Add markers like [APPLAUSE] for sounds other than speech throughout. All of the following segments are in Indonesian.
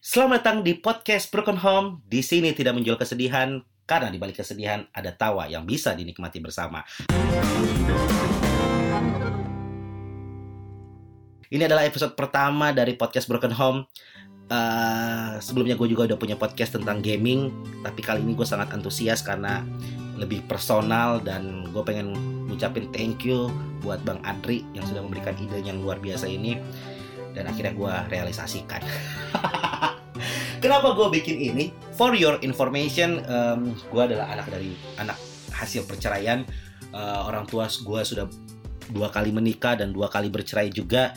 Selamat datang di podcast Broken Home. Di sini tidak menjual kesedihan, karena di balik kesedihan ada tawa yang bisa dinikmati bersama. Ini adalah episode pertama dari podcast Broken Home. Uh, sebelumnya gue juga udah punya podcast tentang gaming, tapi kali ini gue sangat antusias karena lebih personal dan gue pengen ngucapin thank you buat Bang Adri yang sudah memberikan ide yang luar biasa ini dan akhirnya gue realisasikan. [LAUGHS] Kenapa gue bikin ini? For your information, um, gue adalah anak dari anak hasil perceraian. Uh, orang tua gue sudah dua kali menikah dan dua kali bercerai juga.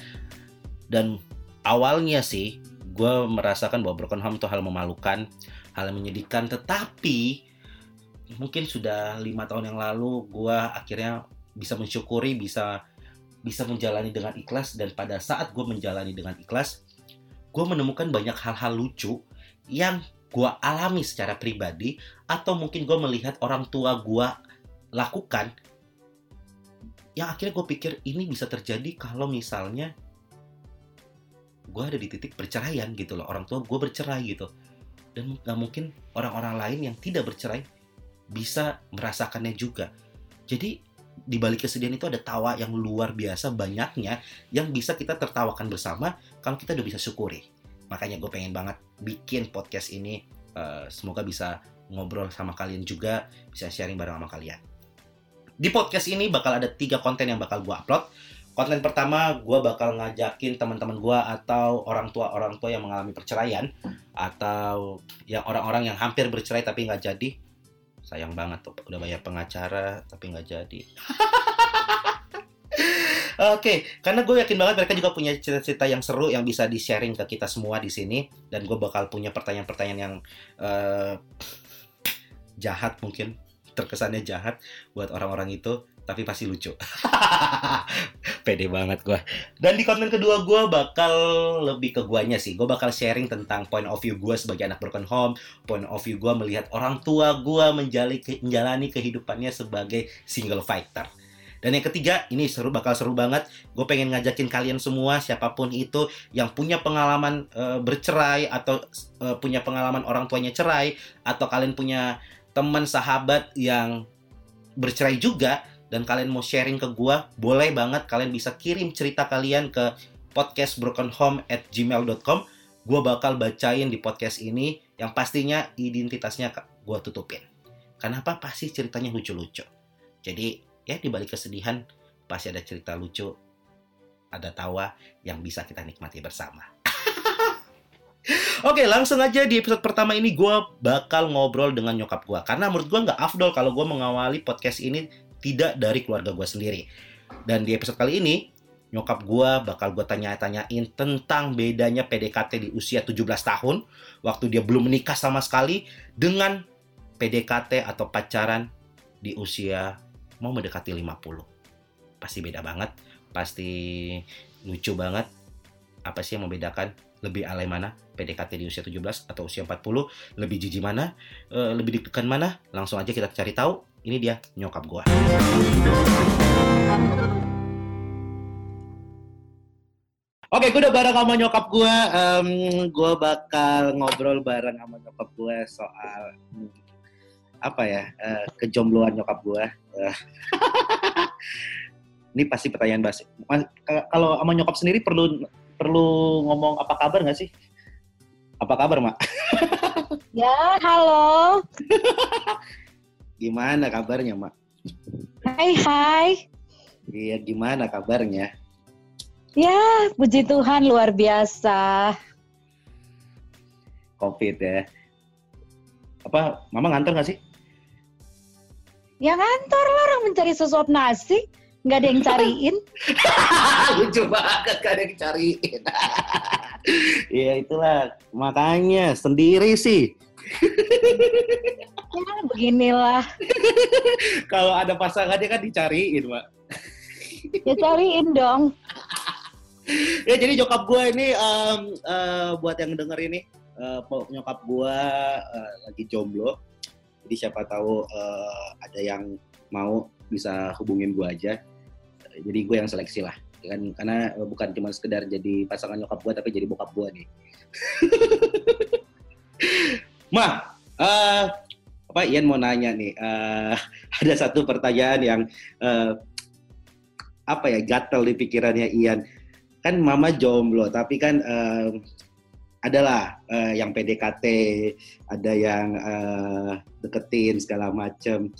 Dan awalnya sih gue merasakan bahwa broken home itu hal memalukan, hal yang menyedihkan. Tetapi mungkin sudah lima tahun yang lalu gue akhirnya bisa mensyukuri, bisa bisa menjalani dengan ikhlas dan pada saat gue menjalani dengan ikhlas, gue menemukan banyak hal-hal lucu yang gue alami secara pribadi atau mungkin gue melihat orang tua gue lakukan yang akhirnya gue pikir ini bisa terjadi kalau misalnya gue ada di titik perceraian gitu loh orang tua gue bercerai gitu. Dan nggak mungkin orang-orang lain yang tidak bercerai bisa merasakannya juga. Jadi di balik kesedihan itu ada tawa yang luar biasa banyaknya yang bisa kita tertawakan bersama kalau kita udah bisa syukuri. Makanya gue pengen banget bikin podcast ini uh, semoga bisa ngobrol sama kalian juga bisa sharing bareng sama kalian. Di podcast ini bakal ada tiga konten yang bakal gue upload. Konten pertama gue bakal ngajakin teman-teman gue atau orang tua orang tua yang mengalami perceraian atau yang orang-orang yang hampir bercerai tapi nggak jadi sayang banget tuh udah bayar pengacara tapi nggak jadi. [LAUGHS] Oke, okay, karena gue yakin banget mereka juga punya cerita-cerita yang seru yang bisa di-sharing ke kita semua di sini. Dan gue bakal punya pertanyaan-pertanyaan yang uh, jahat mungkin terkesannya jahat buat orang-orang itu tapi pasti lucu. [LAUGHS] Pede banget gue. Dan di konten kedua gue bakal lebih ke guanya sih. Gue bakal sharing tentang point of view gue sebagai anak broken home, point of view gue melihat orang tua gue menjalani, menjalani kehidupannya sebagai single fighter. Dan yang ketiga, ini seru bakal seru banget. Gue pengen ngajakin kalian semua, siapa pun itu yang punya pengalaman e, bercerai atau e, punya pengalaman orang tuanya cerai atau kalian punya teman sahabat yang bercerai juga, dan kalian mau sharing ke gua, boleh banget kalian bisa kirim cerita kalian ke podcastbrokenhome at gmail.com. Gua bakal bacain di podcast ini yang pastinya identitasnya gua tutupin. Kenapa? Pasti ceritanya lucu-lucu. Jadi ya di balik kesedihan pasti ada cerita lucu, ada tawa yang bisa kita nikmati bersama. [LAUGHS] Oke, langsung aja di episode pertama ini gue bakal ngobrol dengan nyokap gue. Karena menurut gue nggak afdol kalau gue mengawali podcast ini tidak dari keluarga gue sendiri. Dan di episode kali ini, nyokap gue bakal gue tanya-tanyain tentang bedanya PDKT di usia 17 tahun, waktu dia belum menikah sama sekali, dengan PDKT atau pacaran di usia mau mendekati 50. Pasti beda banget, pasti lucu banget. Apa sih yang membedakan lebih alay mana PDKT di usia 17 atau usia 40 lebih jijik mana e, lebih deg mana langsung aja kita cari tahu ini dia nyokap gua. Oke, gue udah bareng sama nyokap gue. Um, gue bakal ngobrol bareng sama nyokap gue soal apa ya uh, kejombloan nyokap gue. Uh, [LAUGHS] ini pasti pertanyaan basi. Kalau sama nyokap sendiri perlu perlu ngomong apa kabar nggak sih? Apa kabar, Mak? [LAUGHS] ya, halo. [LAUGHS] Gimana kabarnya, Mak? Hai, hai. Iya, gimana kabarnya? Ya, puji Tuhan luar biasa. Covid ya. Apa, Mama ngantor nggak sih? Ya ngantor lah orang mencari sesuap nasi. Nggak ada yang [LAUGHS] cariin. Lucu banget, nggak ada yang cariin. Iya [LAUGHS] itulah, makanya sendiri sih [LAUGHS] ya beginilah. [LAUGHS] Kalau ada pasangannya kan dicariin, Mbak. ya cariin dong. [LAUGHS] ya jadi nyokap gue ini um, uh, buat yang denger ini uh, nyokap gue uh, lagi jomblo. Jadi siapa tahu uh, ada yang mau bisa hubungin gue aja. Jadi gue yang seleksi lah kan karena bukan cuma sekedar jadi pasangan nyokap gue tapi jadi bokap gue nih [LAUGHS] Ma, eh, apa Ian mau nanya nih? eh, [LAUGHS] ada satu pertanyaan yang eh, apa ya gatel di pikirannya Ian. Kan Mama jomblo, tapi kan eh, adalah eh, yang PDKT, ada yang eh, deketin segala macem.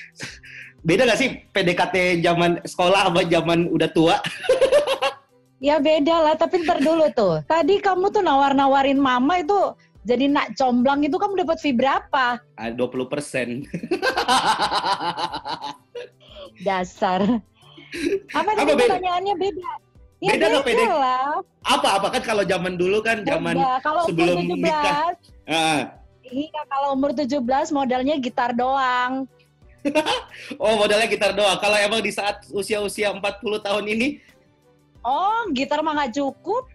[LAUGHS] Beda gak sih PDKT zaman sekolah sama zaman udah tua? [LAUGHS] Ya beda lah, tapi ntar dulu tuh. Tadi kamu tuh nawar-nawarin mama itu jadi nak comblang itu kamu dapat fee berapa? Ah, 20 persen. [LAUGHS] Dasar. Apa tadi Apa beda? pertanyaannya beda? Ya Beda PD. lah. apa apa kan kalau zaman dulu kan zaman Beda. Kalau sebelum umur 17, nikah. Ah, Iya, kalau umur 17 modalnya gitar doang. [LAUGHS] oh modalnya gitar doang. Kalau emang di saat usia-usia 40 tahun ini Oh, gitar mah nggak cukup.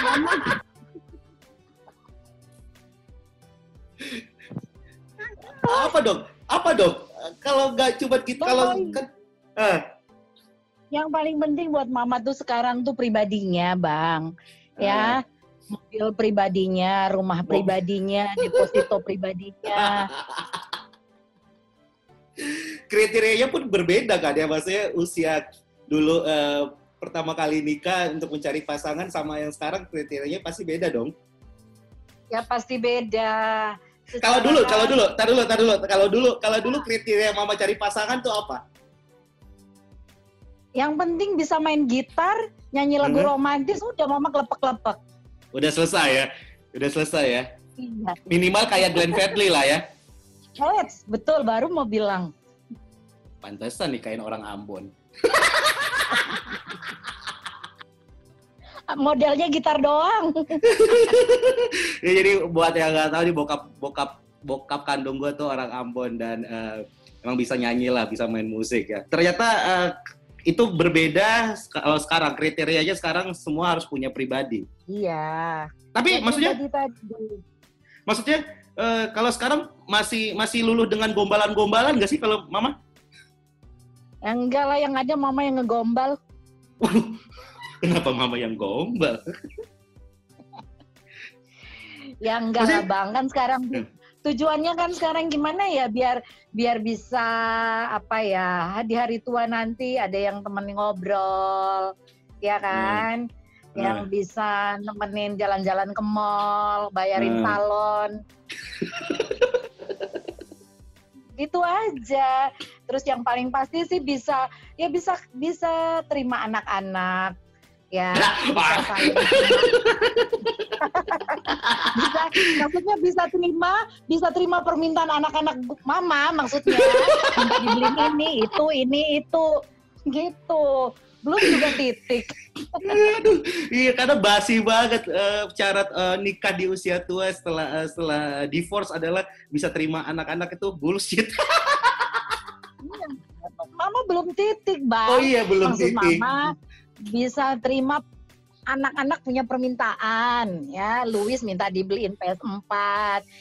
Mama, [LAUGHS] apa dong? Apa dong? Kalau nggak cuma kita kalau kan ah, yang paling penting buat mama tuh sekarang tuh pribadinya, Bang. Ya, mobil pribadinya, rumah pribadinya, deposito [LAUGHS] pribadinya. kriterianya pun berbeda kan ya maksudnya usia dulu eh, pertama kali nikah untuk mencari pasangan sama yang sekarang kriterianya pasti beda dong. Ya pasti beda. Kalau dulu, kalau dulu, tar dulu, tar dulu, kalau dulu, kalau dulu kriteria mama cari pasangan tuh apa? Yang penting bisa main gitar, nyanyi lagu Mhm. romantis, udah mama kelepek-kelepek. Udah selesai ya, udah selesai ya. Iya. Minimal kayak Glenn Fredly lah ya. Alex, betul baru mau bilang. Pantesan nikahin orang Ambon. [LAUGHS] Modelnya gitar doang. [LAUGHS] ya, jadi buat yang nggak tahu nih bokap bokap bokap kandung gue tuh orang Ambon dan eh, emang bisa nyanyi lah, bisa main musik ya. Ternyata eh, itu berbeda kalau sekarang kriterianya sekarang semua harus punya pribadi. Iya. Tapi Ya, maksudnya tadi maksudnya eh, kalau sekarang masih masih luluh dengan gombalan-gombalan nggak sih kalau mama? Ya enggak lah, yang ada mama yang ngegombal. Kenapa mama yang gombal? Ya enggak lah Maksudnya- bang, kan sekarang Hmm. tujuannya kan sekarang gimana ya biar biar bisa apa ya di hari tua nanti ada yang temenin ngobrol, ya kan? Yang Hmm. bisa nemenin jalan-jalan ke mall, bayarin Hmm. salon. [LAUGHS] Itu aja. Terus yang paling pasti sih bisa ya bisa bisa terima anak-anak. Ya, bisa saling [LAUGHS] bisa maksudnya bisa terima bisa terima permintaan anak-anak mama maksudnya. Minta dibeliin ini itu ini itu. Gitu. Belum juga titik. Aduh, iya karena basi banget eh, syarat eh, nikah di usia tua setelah eh, setelah divorce adalah bisa terima anak-anak itu bullshit. [LAUGHS] mama belum titik bang. Oh iya belum maksud titik. mama bisa terima anak-anak punya permintaan ya Louis minta dibeliin PS4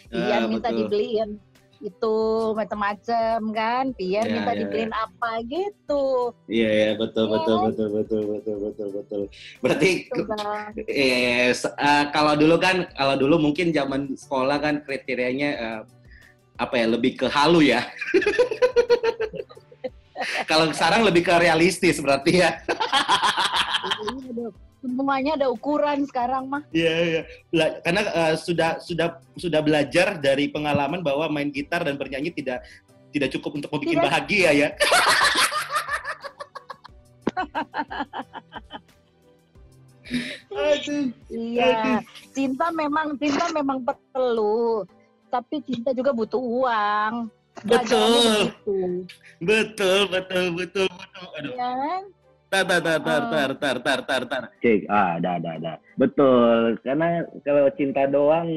Ian Ah, minta betul. dibeliin itu macam-macam kan Pian Ya, minta ya, dibeliin apa gitu Iya iya betul Iya. betul betul betul betul betul betul. Berarti Bang. eh, se- eh, kalau dulu kan kalau dulu mungkin zaman sekolah kan kriterianya eh, apa ya lebih ke halu ya. [LAUGHS] kalau sekarang lebih ke realistis berarti ya. Ini ada- semuanya ada ukuran sekarang mah Iya, iya. Bela- Karena eh, sudah sudah sudah belajar dari pengalaman bahwa main gitar dan bernyanyi tidak tidak cukup untuk membuat bahagia ya. Aduh. Iya, cinta memang cinta memang perlu, tapi cinta juga butuh uang. Betul. Betul, betul, betul, betul. Aduh. ya kan? Tar, tar, tar, tar, Oh. tar, tar, tar, tar, tar. Cek, ah, ada, ada, ada. Betul, karena kalau cinta doang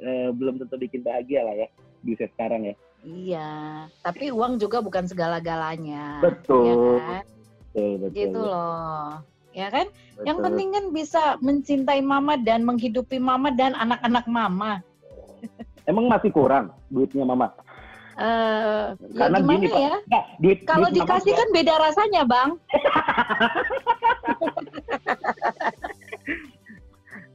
eh, belum tentu bikin bahagia lah ya di usia sekarang ya. Iya, tapi uang juga bukan segala-galanya. Betul. Ya kan? Betul, betul. Gitu loh. Ya kan? Yang betul. penting kan bisa mencintai mama dan menghidupi mama dan anak-anak mama. Emang masih kurang duitnya mama? Eh, ya Karena gimana gini, Pak. ya? Duit, Kalau duit dikasih kan beda rasanya, Bang. [LAUGHS]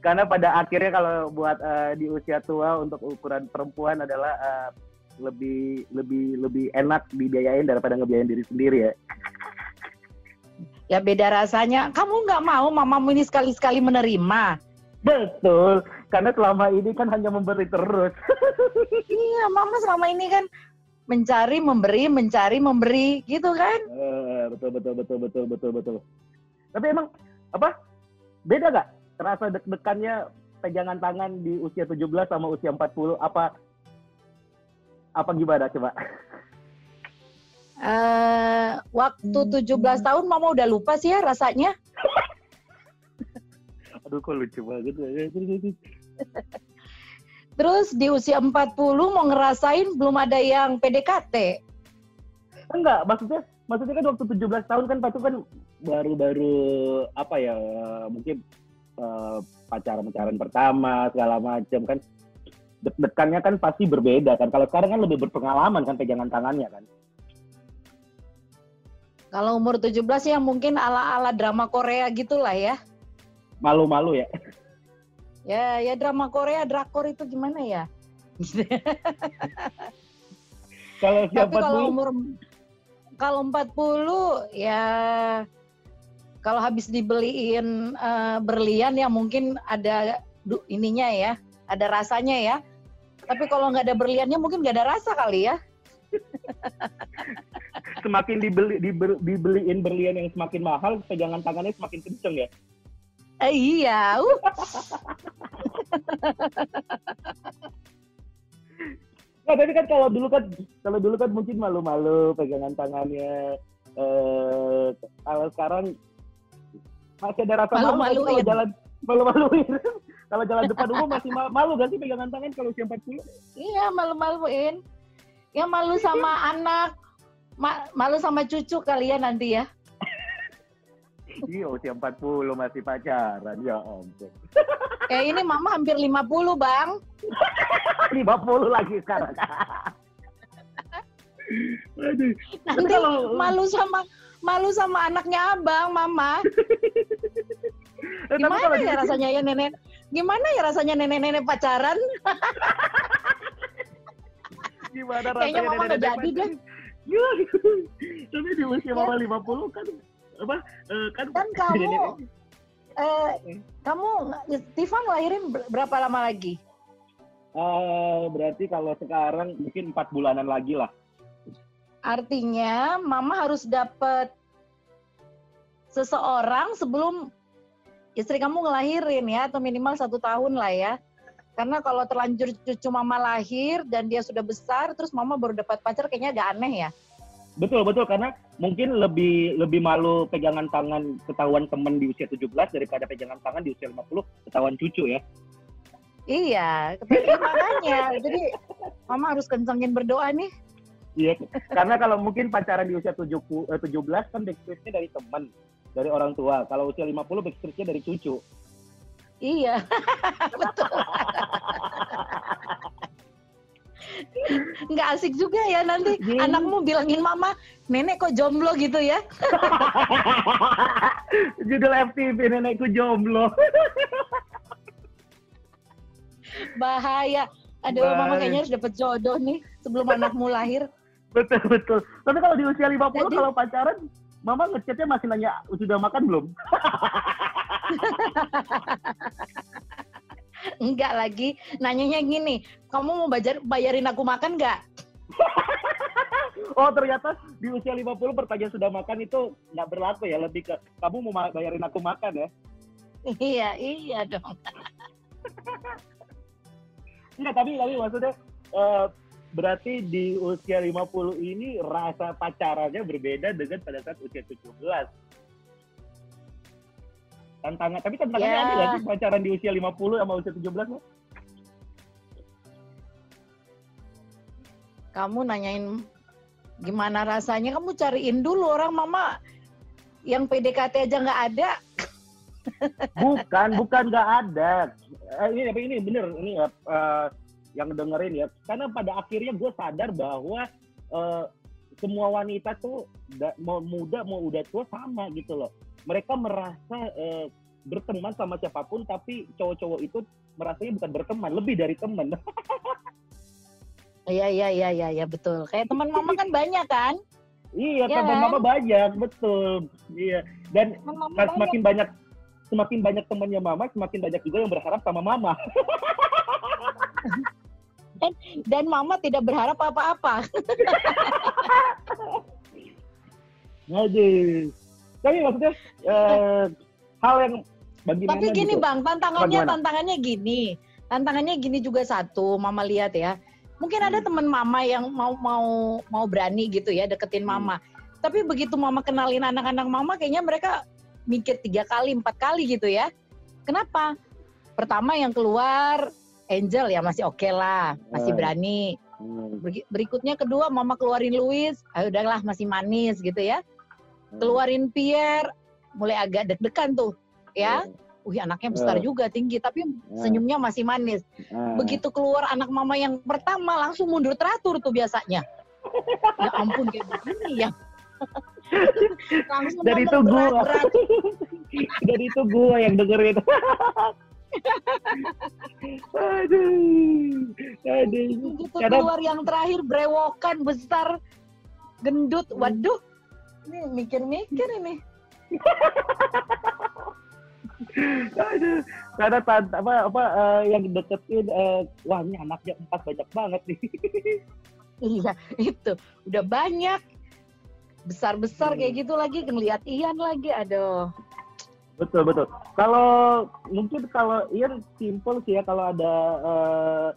karena pada akhirnya kalau buat eh, di usia tua untuk ukuran perempuan adalah eh, lebih lebih lebih enak dibiayain daripada ngebiayain diri sendiri ya. Ya beda rasanya. Kamu nggak mau mamamu ini sekali-sekali menerima. Betul, karena selama ini kan hanya memberi terus. [LAUGHS] Iya, mama selama ini kan mencari, memberi, mencari, memberi, gitu kan? Eh, betul betul betul betul betul betul. Tapi emang apa? Beda gak terasa deg-degannya pegangan tangan di usia 17 sama usia 40 apa apa gimana coba? Eh, waktu 17 tahun mama udah lupa sih ya rasanya. [LAUGHS] Aduh kok lucu banget ya. Terus di usia 40 mau ngerasain belum ada yang PDKT. Enggak, maksudnya maksudnya kan waktu 17 tahun kan Patu kan baru-baru apa ya mungkin eh, pacaran-pacaran pertama segala macam kan deg-degannya kan pasti berbeda kan. Kalau sekarang kan lebih berpengalaman kan pegangan tangannya kan. Kalau umur 17 ya mungkin ala-ala drama Korea gitulah ya. Malu-malu ya. Ya, ya drama Korea, drakor itu gimana ya? [LAUGHS] Kalau Tapi kalau 40 umur kalau 40 ya kalau habis dibeliin eh, berlian ya mungkin ada du- ininya ya, ada rasanya ya. Tapi kalau nggak ada berliannya mungkin nggak ada rasa kali ya. [LAUGHS] semakin dibeli diber- dibeliin berlian yang semakin mahal, pegangan tangannya semakin kenceng ya. Eh, iya, uh, Nah, tapi kan kalau dulu kan kalau dulu kan mungkin malu-malu pegangan tangannya. Eh kalau sekarang masih ada rasa malu tapi kalau Malu-maluin. jalan malu-maluin. [LAUGHS] kalau jalan depan umum masih ma- malu kan sih pegangan tangan kalau usia 40? iya malu-maluin. Ya malu sama anak, ma- malu sama cucu kalian nanti ya. Iya, usia 40 masih pacaran. Ya ampun. Eh ini mama hampir 50 bang. [LAUGHS] 50 lagi sekarang. Aduh. Nanti kalau malu sama malu sama anaknya abang, mama. eh, Gimana kalau ya di- rasanya ya nenek? Gimana ya rasanya nenek-nenek pacaran? gimana Kayaknya rasanya mama nggak nenek-nenek jadi deh. Ya, tapi di usia Ya. mama 50 kan apa eh, kan Kan [LAUGHS] kamu, eh, kamu Stefan lahirin ber- berapa lama lagi? Eh, berarti kalau sekarang mungkin empat bulanan lagi lah. Artinya mama harus dapat seseorang sebelum istri kamu ngelahirin ya, atau minimal satu tahun lah ya. Karena kalau terlanjur cucu mama lahir dan dia sudah besar, terus mama baru dapat pacar kayaknya agak aneh ya. Betul betul karena mungkin lebih lebih malu pegangan tangan ketahuan temen di usia 17 daripada pegangan tangan di usia 50 ketahuan cucu ya. Iya, makanya. Jadi mama harus kencengin berdoa nih. Iya. karena kalau mungkin pacaran di usia 70, eh, 17 kan backstreetnya dari teman, dari orang tua. Kalau usia 50 backstreetnya dari cucu. Iya, [LAUGHS] betul. [LAUGHS] Nggak asik juga ya nanti Iya. anakmu bilangin mama, nenek kok jomblo gitu ya. [LAUGHS] Judul FTV nenekku jomblo. [LAUGHS] Bahaya. Aduh, mama Bahaya. kayaknya harus dapet jodoh nih sebelum anakmu lahir. [LAUGHS] betul betul. Tapi kalau di usia 50 Jadi- kalau pacaran, mama ngechatnya masih nanya sudah makan belum? Enggak lagi, nanyanya gini, kamu mau bajar, bayarin aku makan nggak? [LAUGHS] Oh ternyata di usia 50 pertanyaan sudah makan itu nggak berlaku ya, lebih ke kamu mau ma- bayarin aku makan ya? Iya, iya dong. [LAUGHS] Enggak, tapi tapi maksudnya eh, berarti di usia 50 ini rasa pacarannya berbeda dengan pada saat usia 17. Tantangan, tapi tantangannya Ya. ada nggak sih pacaran di usia 50 sama usia 17? Mas? Kamu nanyain gimana rasanya, kamu cariin dulu orang mama yang PDKT aja nggak ada. Bukan, bukan nggak ada. Eh, ini tapi ini bener ini ya eh, yang dengerin ya. Karena pada akhirnya gue sadar bahwa eh, semua wanita tuh da- mau muda mau udah tua sama gitu loh. Mereka merasa eh, berteman sama siapa pun tapi cowok-cowok itu merasanya bukan berteman lebih dari teman Iya iya iya iya ya, betul. Kayak teman mama kan banyak kan? iya Iya teman kan? mama banyak betul iya dan mama Kan banyak. semakin banyak semakin banyak temannya mama semakin banyak juga yang berharap sama mama Dan mama tidak berharap apa-apa. Aduh. Tapi maksudnya eh, hal yang bagi Tapi gini gitu. bang, tantangannya Bagaimana? tantangannya gini, tantangannya gini juga satu, mama lihat ya. Mungkin ada Hmm. teman mama yang mau mau mau berani gitu ya deketin Hmm. mama. Tapi begitu mama kenalin anak-anak mama, kayaknya mereka mikir tiga kali, empat kali gitu ya. Kenapa? Pertama yang keluar Angel ya masih oke lah, masih Hmm. berani. Hmm, Berikutnya kedua mama keluarin Louis, ah udahlah masih manis gitu ya. Hmm. Keluarin Pierre, mulai agak deg-degan tuh ya. Hmm. Wih anaknya besar Eh. juga tinggi tapi senyumnya masih manis. Begitu keluar anak mama yang pertama langsung mundur teratur tuh biasanya. Ya ampun kayak begini ya. [LAUGHS] langsung Dan itu berat-berat. [LAUGHS] Dan itu gue yang dengerin. [LAUGHS] aduh, aduh. Begitu Kadang- keluar yang terakhir brewokan besar gendut. Waduh. Ini mikir-mikir ini. Aduh, karena tan- apa apa eh, yang deketin eh, wah ini anaknya empat banyak banget nih. [LAUGHS] Iya, itu. Udah banyak. Besar-besar Hmm. kayak gitu lagi ngeliat Ian lagi. Aduh. betul betul. Kalau mungkin kalau Ian simple sih ya kalau ada eh,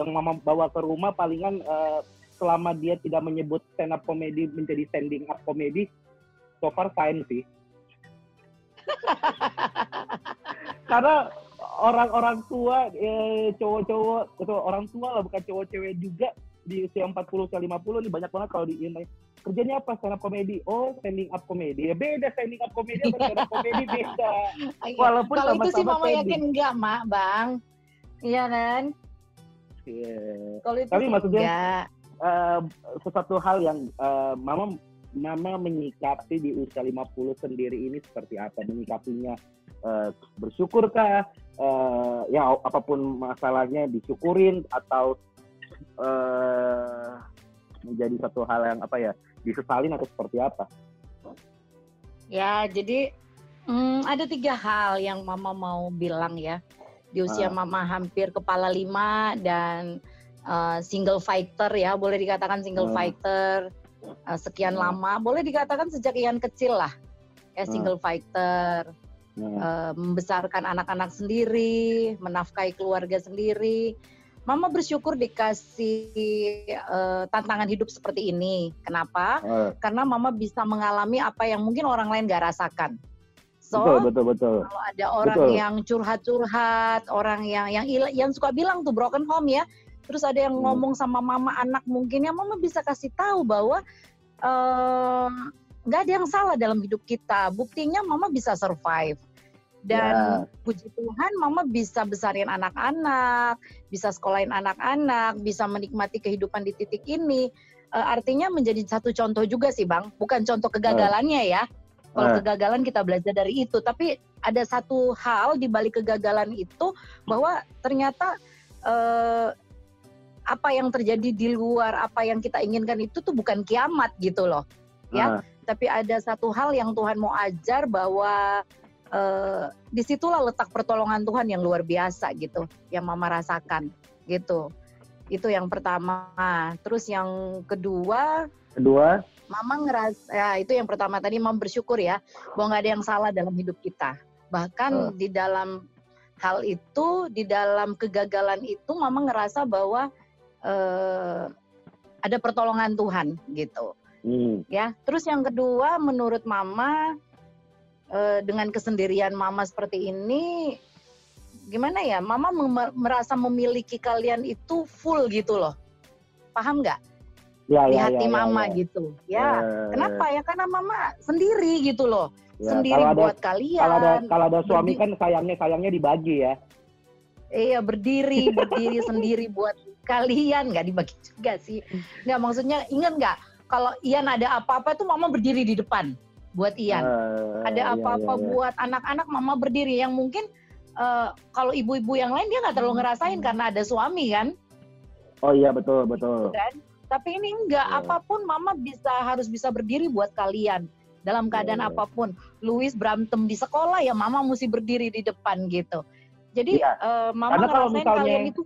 yang mama bawa ke rumah palingan eh, selama dia tidak menyebut stand up comedy menjadi standing up comedy so far fine sih. [LAUGHS] Karena orang-orang tua eh, cowok-cowok atau orang tua lah bukan cowok cewek juga di usia 40 usia 50 nih banyak banget kalau di Ian kerjanya apa stand up comedy oh standing up comedy ya beda standing up comedy sama stand up comedy [LAUGHS] beda Walaupun Kalau itu sih mama pending. yakin enggak, Mak, Bang. Iya kan? Iya. Kalau itu Tapi maksudnya- enggak. Eh, sesuatu hal yang eh, mama mama menyikapi di usia 50 sendiri ini seperti apa menyikapinya eh, bersyukurkah Eh, ya apa pun masalahnya disyukurin atau eh, menjadi satu hal yang apa ya disesalin atau seperti apa Ya, jadi mm, ada tiga hal yang mama mau bilang ya. Di usia Ah. mama hampir kepala lima dan uh, single fighter ya, boleh dikatakan single Ah. fighter uh, sekian Ah. lama, boleh dikatakan sejak Ian kecil lah. Ya, Ah. single fighter, Nah, uh, membesarkan anak-anak sendiri, menafkahi keluarga sendiri. Mama bersyukur dikasih uh, tantangan hidup seperti ini. Kenapa? eh, karena mama bisa mengalami apa yang mungkin orang lain gak rasakan. So betul betul betul kalau ada orang Betul. yang curhat-curhat, orang yang yang yang suka bilang tuh broken home ya, terus ada yang Hmm. ngomong sama mama anak mungkin ya mama bisa kasih tahu bahwa eh, nggak ada yang salah dalam hidup kita. Buktinya mama bisa survive. Dan puji Tuhan mama bisa besarin anak-anak, bisa sekolahin anak-anak, bisa menikmati kehidupan di titik ini. Eh, artinya menjadi satu contoh juga sih Bang, bukan contoh kegagalannya ya. Kalau Eh. kegagalan kita belajar dari itu, tapi ada satu hal di balik kegagalan itu bahwa ternyata eh, apa yang terjadi di luar apa yang kita inginkan itu tuh bukan kiamat gitu loh. ya. Ah, Tapi ada satu hal yang Tuhan mau ajar bahwa eh, di situlah letak pertolongan Tuhan yang luar biasa gitu, yang Mama rasakan gitu. Itu yang pertama. Terus yang kedua, kedua Mama ngeras, ya itu yang pertama tadi Mama bersyukur ya bahwa nggak ada yang salah dalam hidup kita. Bahkan di dalam hal itu, di dalam kegagalan itu, Mama ngerasa bahwa eh, ada pertolongan Tuhan gitu hmm, ya. Terus yang kedua, menurut Mama eh, dengan kesendirian Mama seperti ini, gimana ya? Mama merasa memiliki kalian itu full gitu loh. Paham nggak? ya, Di ya, hati ya, ya, Mama ya. gitu. Ya. Eh, Kenapa ya? Karena Mama sendiri gitu loh. ya, sendiri kalau ada buat kalian. kalau ada kalau ada suami kan sayangnya sayangnya dibagi ya Iya berdiri berdiri sendiri buat kalian nggak dibagi juga sih. Nggak maksudnya ingat nggak kalau Ian ada apa-apa tuh Mama berdiri di depan buat Ian. Eh, ada iya, apa-apa iya, iya. buat anak-anak mama berdiri yang mungkin eh, kalau ibu-ibu yang lain dia nggak terlalu ngerasain karena ada suami kan, Oh iya betul betul. kan? Tapi ini enggak, Iya. apa pun mama bisa harus bisa berdiri buat kalian dalam keadaan Iya, iya. apa pun. Louis berantem di sekolah ya mama mesti berdiri di depan gitu. Jadi Iya. eh, mama Karena kalau misalnya- kalian itu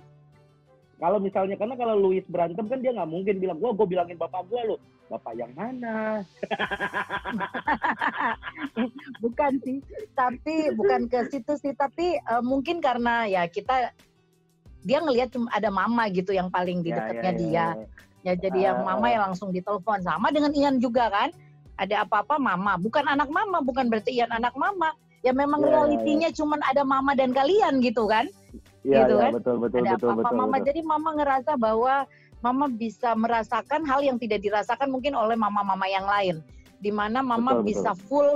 Kalau misalnya karena kalau Luis berantem kan dia nggak mungkin bilang gua gue bilangin bapak gua lo bapak yang mana [LAUGHS] bukan sih, tapi bukan ke situ sih, tapi eh, mungkin karena ya kita dia ngelihat cuma ada mama gitu yang paling di Ya, dekatnya ya, ya, dia. ya. Ya jadi yang Ah. mama yang langsung ditelepon sama dengan Ian juga kan. Ada apa-apa mama, bukan anak mama, bukan berarti Ian anak mama. Ya memang Ya, ya, realitinya cuman ada mama dan kalian gitu kan. Iya Gitu iya kan? betul betul ada betul betul. mama. betul. Jadi mama ngerasa bahwa mama bisa merasakan hal yang tidak dirasakan mungkin oleh mama-mama yang lain. Di mana mama Betul, betul. bisa full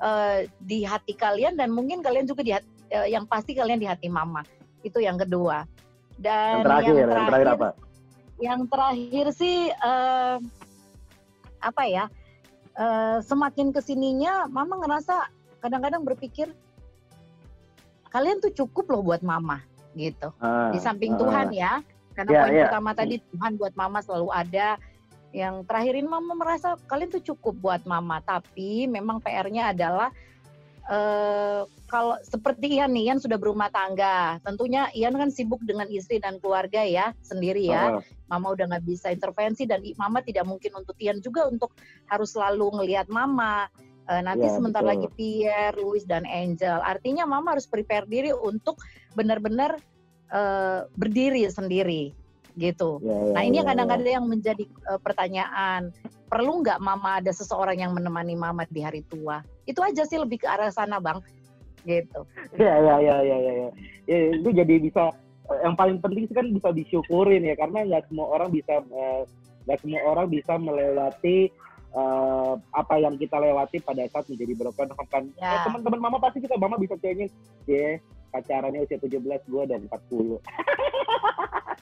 eh, di hati kalian dan mungkin kalian juga di hati- eh, yang pasti kalian di hati mama. Itu yang kedua. Dan Yang terakhir, yang terakhir apa? yang terakhir sih eh, apa ya eh, semakin ke sininya mama ngerasa kadang-kadang berpikir kalian tuh cukup loh buat mama gitu. Ah, di samping ah, Tuhan ya karena Ya, poin ya. pertama tadi Tuhan buat mama selalu ada. Yang terakhir ini mama merasa kalian tuh cukup buat mama tapi memang PR-nya adalah eh kalau seperti Ian nih Ian sudah berumah tangga. Tentunya Ian kan sibuk dengan istri dan keluarga ya sendiri ya. Ah, mama udah nggak bisa intervensi dan mama tidak mungkin untuk Tian juga untuk harus selalu ngelihat mama Eh, nanti Ya, sebentar betul. lagi Pierre, Louis dan Angel. Artinya mama harus prepare diri untuk benar-benar eh, berdiri sendiri gitu. Ya, ya, nah ini ya, yang kadang-kadang yang menjadi eh, pertanyaan. Perlu nggak mama ada seseorang yang menemani mama di hari tua? Itu aja sih lebih ke arah sana bang. Gitu. Ya, ya, ya, ya, ya, ya. Ya, itu jadi bisa yang paling penting sih kan bisa disyukurin ya karena nggak semua orang bisa nggak semua orang bisa melewati eh, apa yang kita lewati pada saat menjadi broken home kan. Ya. Eh, teman-teman mama pasti juga mama bisa cengin, ya pacarannya usia 17 gue udah 40.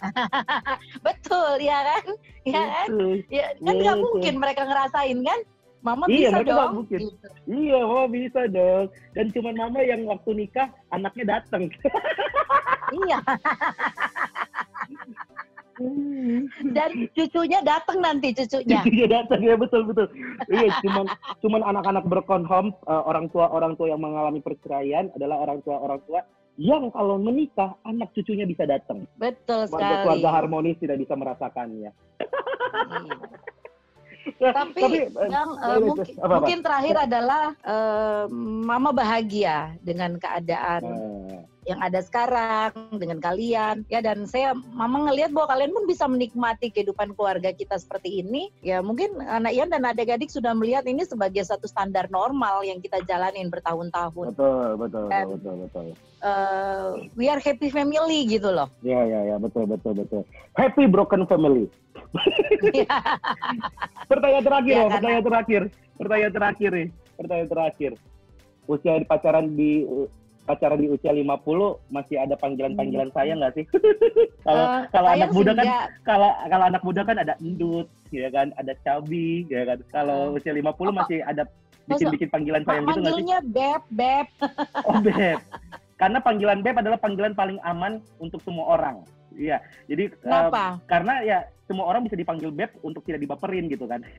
[LAUGHS] betul ya kan ya kan ya kan nggak mungkin mereka ngerasain kan mama Iya, bisa dong mungkin. gitu. Iya, mama bisa dong. Dan cuman mama yang waktu nikah anaknya datang. iya [LAUGHS] dan cucunya datang nanti cucunya [LAUGHS] Cucunya datang ya betul betul. Iya, cuman cuman anak-anak broken home, eh, orang tua orang tua yang mengalami perceraian adalah orang tua orang tua yang kalau menikah anak cucunya bisa datang. betul sekali keluarga harmonis tidak bisa merasakannya. Iya. Nah, tapi, eh, yang eh, boleh, mungkin, apa, apa? mungkin terakhir adalah eh, mama bahagia dengan keadaan eh, yang ada sekarang dengan kalian ya dan saya mama ngelihat bahwa kalian pun bisa menikmati kehidupan keluarga kita seperti ini ya mungkin anak Ian dan adik-adik sudah melihat ini sebagai satu standar normal yang kita jalanin bertahun-tahun betul betul Dan- betul betul. Eh, we are happy family gitu loh Ya ya ya betul betul betul. Happy broken family. [LAUGHS] Pertanyaan terakhir, Ya, loh, pertanyaan terakhir, pertanyaan terakhir nih, pertanyaan terakhir. Usia di pacaran di pacaran di usia 50 masih ada panggilan-panggilan saya nggak sih? [LAUGHS] kalau Eh, kalau sayang anak muda kan kalau kalau anak muda kan ada endut, ya kan, ada cabi, ya kan. Kalau usia 50 Apa? masih ada bikin-bikin panggilan sayang gitu nggak sih? manggilnya beb beb [LAUGHS] Oh, beb. Karena panggilan beb adalah panggilan paling aman untuk semua orang. Iya. Jadi kenapa karena ya semua orang bisa dipanggil beb untuk tidak dibaperin gitu kan. [LAUGHS]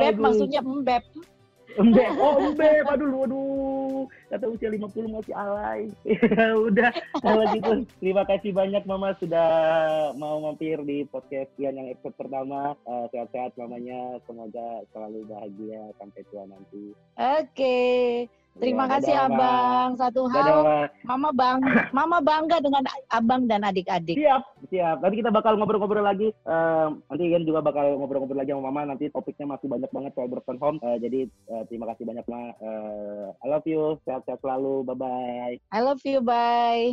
beb maksudnya mbeb Embeb, oh embeb, aduh, waduh, kata usia 50 masih alay. Ya [LAUGHS] udah, kalau gitu, terima kasih banyak Mama sudah mau mampir di podcast Kian yang episode pertama. Eh, Sehat-sehat mamanya, semoga selalu bahagia sampai tua nanti. oke terima Ya, kasih dadah, abang satu Dadah, hal Ma. mama bang [LAUGHS] mama bangga dengan abang dan adik-adik Siap, siap. Nanti kita bakal ngobrol-ngobrol lagi. Eh, nanti Ian juga bakal ngobrol-ngobrol lagi sama Mama. Nanti topiknya masih banyak banget soal broken home. Eh, jadi eh, terima kasih banyak Ma. Eh, I love you. Sehat-sehat selalu. Bye bye. I love you bye